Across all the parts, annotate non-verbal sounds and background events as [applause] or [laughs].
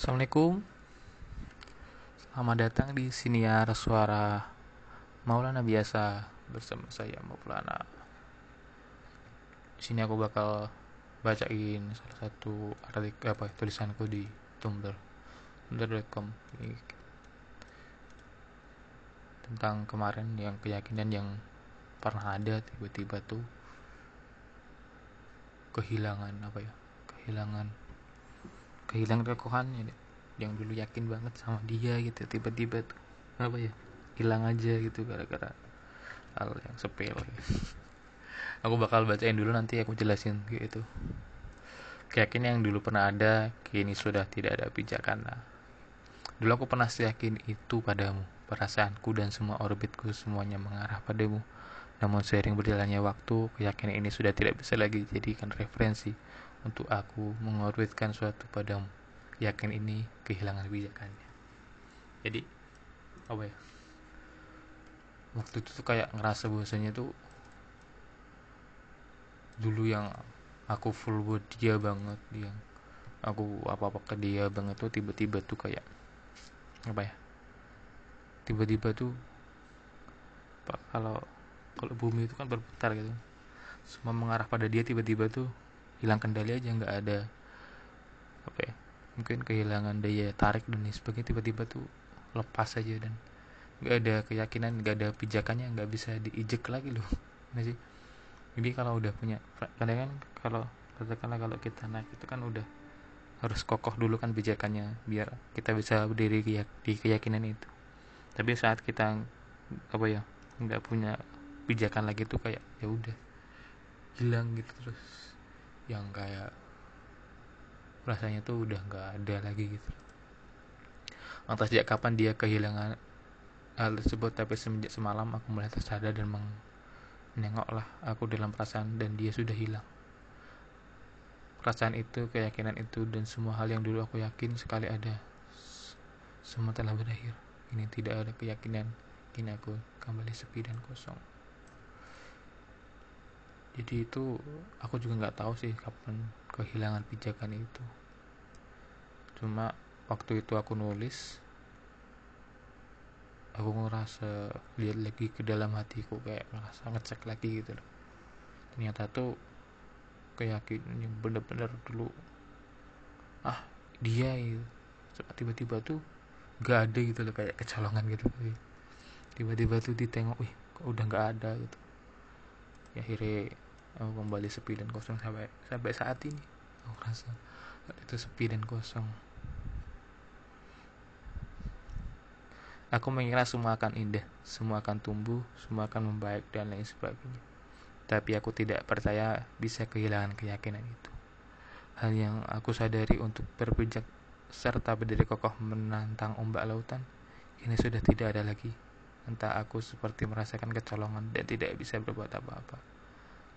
Assalamualaikum. Selamat datang di Siniar Suara Maulana Biasa bersama saya Maulana. Di sini aku bakal bacain salah satu artikel apa tulisanku di Tumblr tumblr.com tentang kemarin yang keyakinan yang pernah ada tiba-tiba tuh kehilangan apa ya kehilangan kehilangan kekohan ya, yang dulu yakin banget sama dia gitu tiba-tiba tuh apa ya hilang aja gitu gara-gara hal yang sepele. [laughs] Aku bakal bacain dulu nanti aku jelasin gitu. Keyakinan yang dulu pernah ada kini sudah tidak ada pijakan nah, dulu aku pernah yakin itu padamu perasaanku dan semua orbitku semuanya mengarah padamu. Namun seiring berjalannya waktu keyakinan ini sudah tidak bisa lagi dijadikan referensi untuk aku mengorbitkan suatu padamu. Yakin ini kehilangan bijakannya. Jadi, apa ya? Waktu itu tuh kayak ngerasa bahwasanya tuh dulu yang aku full buat dia banget yang aku apa apa ke dia banget tuh tiba-tiba tuh kayak apa ya tiba-tiba tuh kalau kalau bumi itu kan berputar gitu semua mengarah pada dia tiba-tiba tuh hilang kendali aja nggak ada apa ya mungkin kehilangan daya tarik dan sebagainya tiba-tiba tuh lepas aja dan nggak ada keyakinan nggak ada pijakannya nggak bisa diijek lagi loh. [laughs] Nah sih? Jadi kalau udah punya kadang kan kalau katakanlah kalau kita naik itu kan udah harus kokoh dulu kan pijakannya biar kita bisa berdiri di keyakinan itu. Tapi saat kita apa ya nggak punya pijakan lagi tuh kayak ya udah hilang gitu terus yang kayak rasanya tuh udah nggak ada lagi gitu. Entah sejak kapan dia kehilangan hal tersebut tapi semenjak semalam aku mulai tersadar dan menengoklah aku dalam perasaan dan dia sudah hilang. Perasaan itu keyakinan itu dan semua hal yang dulu aku yakin sekali ada semua telah berakhir. Ini tidak ada keyakinan. Kini aku kembali sepi dan kosong jadi itu aku juga nggak tahu sih kapan kehilangan pijakan itu. Cuma waktu itu aku nulis aku ngerasa lihat lagi ke dalam hatiku kayak ngerasa ngecek lagi gitu. Loh ternyata tuh keyakinan yang bener-bener dulu ah dia itu tiba-tiba tuh gak ada gitu loh kayak kecolongan gitu. Tiba-tiba tuh ditengok wih udah gak ada gitu ya akhirnya aku kembali sepi dan kosong sampai sampai saat ini. Aku rasa itu sepi dan kosong. Aku mengira semua akan indah semua akan tumbuh semua akan membaik dan lain sebagainya. Tapi aku tidak percaya bisa kehilangan keyakinan itu. Hal yang aku sadari untuk berpijak serta berdiri kokoh menantang ombak lautan ini sudah tidak ada lagi entah aku seperti merasakan kecolongan dan tidak bisa berbuat apa-apa.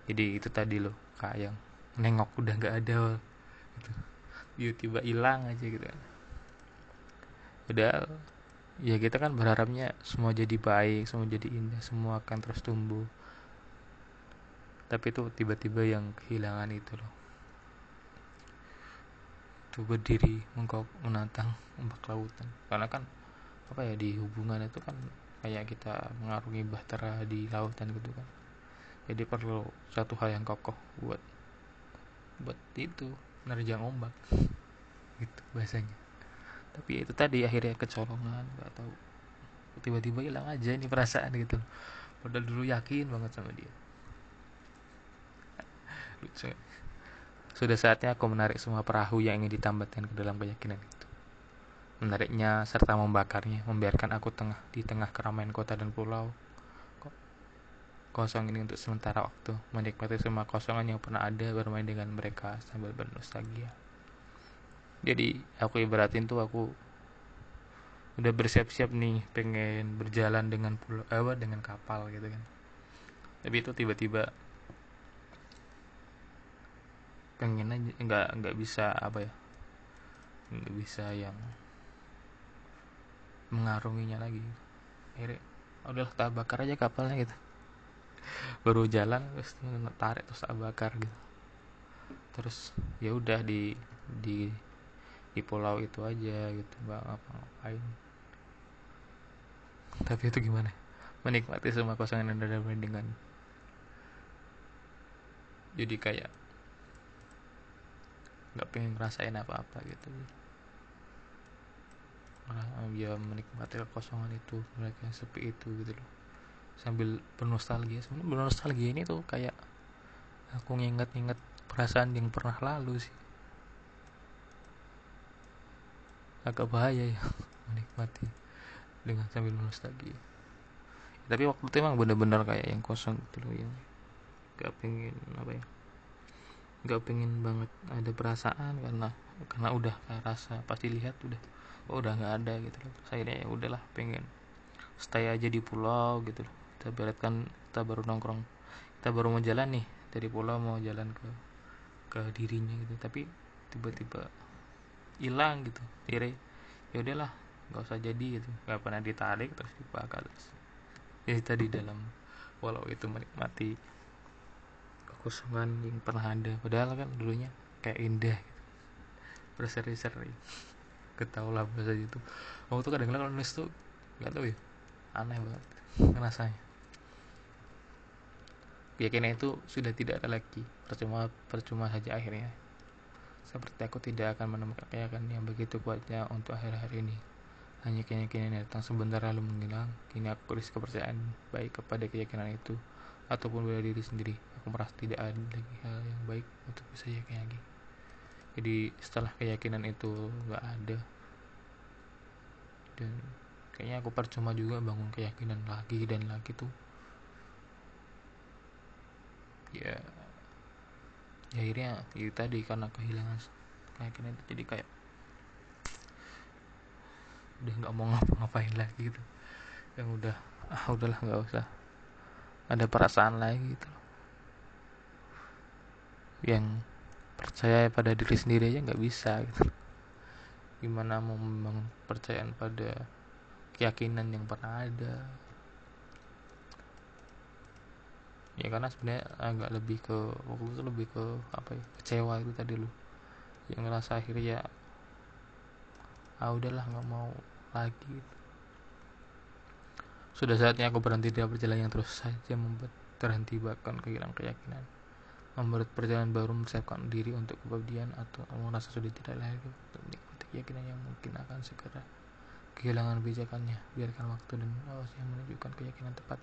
Jadi itu tadi loh kak yang nengok udah nggak ada. Gitu. Tiba-tiba hilang aja gitu. Udah ya kita kan berharapnya semua jadi baik semua jadi indah semua akan terus tumbuh. Tapi itu tiba-tiba yang kehilangan itu loh. Itu berdiri mengkok menantang ombak lautan. Karena kan apa ya di hubungan itu kan kayak kita mengarungi bahtera di lautan gitu kan. Jadi perlu satu hal yang kokoh buat buat itu menerjang ombak. [laughs] Gitu bahasanya. Tapi itu tadi akhirnya kecolongan nggak tahu. Tiba-tiba hilang aja ini perasaan gitu. Padahal dulu yakin banget sama dia. [laughs] Sudah saatnya aku menarik semua perahu yang ingin ditambatkan ke dalam keyakinan itu menariknya serta membakarnya, membiarkan aku tengah di tengah keramaian kota dan pulau kosong ini untuk sementara waktu, menikmati semua kosongan yang pernah ada bermain dengan mereka sambil bernostalgia. Jadi aku ibaratin tuh aku udah bersiap-siap nih pengen berjalan dengan pulau eh, dengan kapal gitu kan. Tapi itu tiba-tiba pengen aja nggak nggak bisa apa ya nggak bisa yang mengarunginya lagi. Akhirnya udahlah tak bakar aja kapalnya gitu. Baru jalan terus tarik terus tak bakar gitu. Terus ya udah di di di pulau itu aja gitu. Nggak ngapa-ngapain. Tapi itu gimana? Menikmati semua kosongan yang ada dengan jadi kayak nggak pengen ngerasain apa-apa gitu ya menikmati kekosongan itu mereka yang sepi itu gitu loh. Sambil bernostalgia. Sebenarnya bernostalgia ini tuh kayak aku nginget-nginget perasaan yang pernah lalu sih. Agak bahaya ya [laughs] menikmati dengan sambil nostalgia ya, tapi waktu itu emang bener-bener kayak yang kosong gitu loh yang gak pengen apa ya gak pengen banget ada perasaan karena karena udah kayak rasa pasti lihat udah oh, udah nggak ada gitu loh. Saya ya udahlah pengen stay aja di pulau gitu loh. Kita beretkan kita baru nongkrong kita baru mau jalan nih dari pulau mau jalan ke ke dirinya gitu. Tapi tiba-tiba hilang gitu kira ya udahlah nggak usah jadi gitu. Nggak pernah ditarik terus dibakar jadi tadi dalam walau itu menikmati kekosongan yang pernah ada. Padahal kan dulunya kayak indah gitu. Berseri-seri ketahulah bahasa itu waktu tuh kadang-kadang kalau nulis tuh nggak tahu ya aneh banget rasanya. Keyakinan itu sudah tidak ada lagi percuma percuma saja akhirnya. Seperti aku tidak akan menemukan keyakinan yang begitu kuatnya untuk akhir-akhir ini. Hanya keyakinan yang datang sebentar lalu menghilang. Kini aku rilis kepercayaan baik kepada keyakinan itu ataupun pada diri sendiri. Aku merasa tidak ada lagi hal yang baik untuk bisa yakin lagi jadi setelah keyakinan itu nggak ada. Dan kayaknya aku percuma juga bangun keyakinan lagi dan lagi tuh. Ya ya akhirnya itu tadi karena kehilangan keyakinan itu jadi kayak udah nggak mau ngapa-ngapain lagi gitu. Yang udah ah udahlah nggak usah. Ada perasaan lagi gitu. Yang percaya pada diri sendiri aja nggak bisa gitu. Gimana mau membangun percayaan pada keyakinan yang pernah ada? Ya karena sebenarnya agak lebih ke waktu itu lebih ke apa ya kecewa itu tadi lu yang ngerasa akhirnya ya ah udahlah nggak mau lagi. Sudah saatnya aku berhenti dari perjalanan yang terus saja membuat terhenti bahkan kehilangan keyakinan membuat perjalanan baru mempersiapkan diri untuk kebahagiaan atau merasa sudah tidak lagi untuk menikmati keyakinan yang mungkin akan segera kehilangan bijakannya biarkan waktu dan awas yang menunjukkan keyakinan tepat.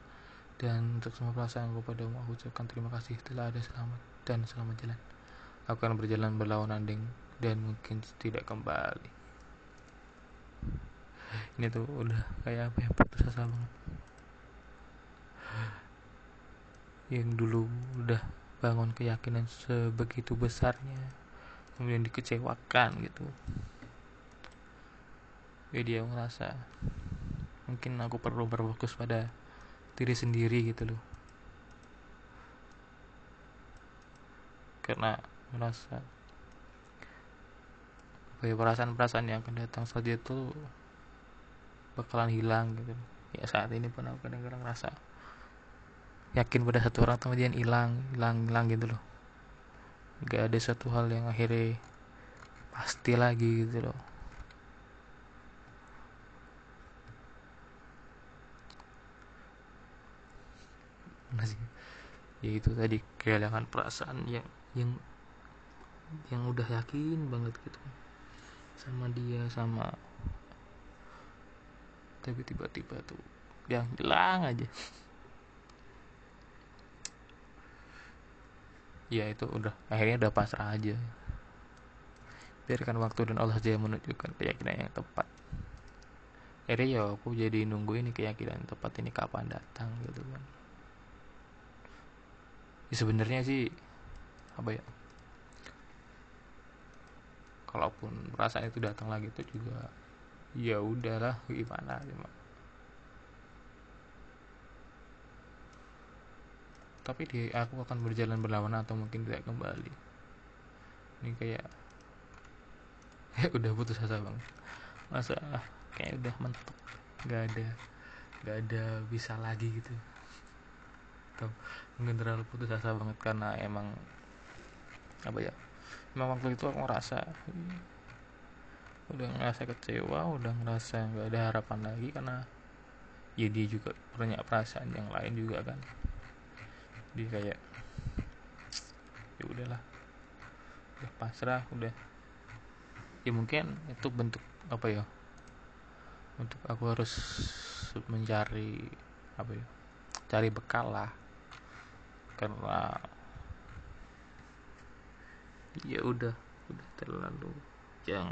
Dan untuk semua perasaan kepadamu aku ucapkan terima kasih. Telah ada selamat dan selamat jalan. Akan berjalan berlawan anding dan mungkin tidak kembali. Ini tuh udah kayak apa ya? Putus asa banget. Yang dulu udah bangun keyakinan sebegitu besarnya kemudian dikecewakan gitu. Jadi dia ngerasa mungkin aku perlu berfokus pada diri sendiri gitu loh. Karena merasa apa ya perasaan-perasaan yang akan datang saja itu bakalan hilang gitu. Ya saat ini pun aku kadang-kadang ngerasa yakin pada satu orang kemudian hilang hilang hilang gitu loh. Gak ada satu hal yang akhirnya pasti lagi gitu loh. Masih ya itu tadi kehilangan perasaan yang yang yang udah yakin banget gitu. Sama dia sama tapi tiba-tiba tuh yang hilang aja ya itu udah akhirnya udah pasrah aja. Biarkan waktu dan Allah saja menunjukkan keyakinan yang tepat. Akhirnya ya aku jadi nunggu ini keyakinan yang tepat ini kapan datang gitu kan. Ya sebenarnya sih apa ya kalaupun perasaan itu datang lagi itu juga ya udahlah gimana cuma tapi di aku akan berjalan berlawanan atau mungkin tidak kembali. Ini kayak ya [laughs] udah putus asa bang. Masa ah, kayak udah mentok. Nggak ada nggak ada bisa lagi gitu. Atau mungkin terlalu putus asa banget karena emang apa ya emang waktu itu aku ngerasa udah ngerasa kecewa udah ngerasa nggak ada harapan lagi karena ya juga punya perasaan yang lain juga kan dia kayak ya udahlah. Udah pasrah udah. Ya mungkin itu bentuk apa ya untuk aku harus mencari apa ya cari bekal lah. Karena ya udah udah terlalu yang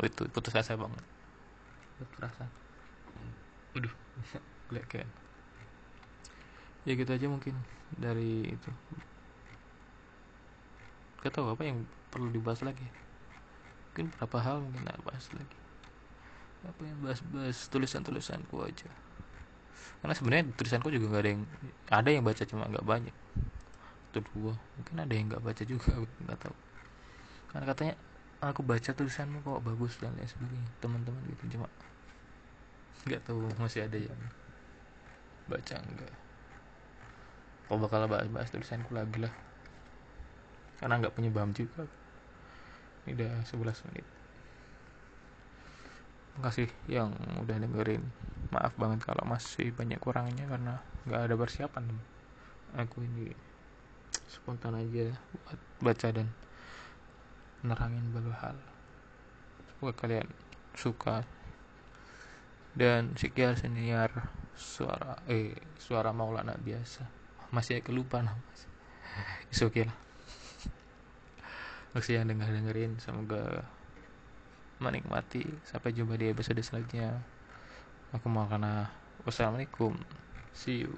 oh itu putus asa banget. Putus asa. Lihat kan ya gitu aja mungkin dari itu. Gak tahu apa yang perlu dibahas lagi. Mungkin berapa hal mungkin tak bahas lagi. Apa yang bahas-bahas tulisan-tulisanku aja. Karena sebenarnya tulisanku juga nggak ada yang ada yang baca cuma nggak banyak. Itu dua. Mungkin ada yang nggak baca juga nggak tahu. Karena katanya aku baca tulisanmu kok bagus dan lain sebagainya. Teman-teman gitu cuma nggak tahu masih ada yang baca enggak kok bakal bahas-bahas tulisanku lagi lah. Karena nggak punya paham juga. Ini udah 11 menit. Makasih yang udah dengerin. Maaf banget kalau masih banyak kurangnya karena nggak ada persiapan. Aku ini spontan aja buat baca dan nerangin beberapa hal. Semoga kalian suka. Dan sekian senior suara eh suara Maulana biasa masih kelupa nama oke okay lah. Makasih yang denger dengerin. Semoga menikmati. Sampai jumpa di episode selanjutnya. Aku mau karena wassalamualaikum. See you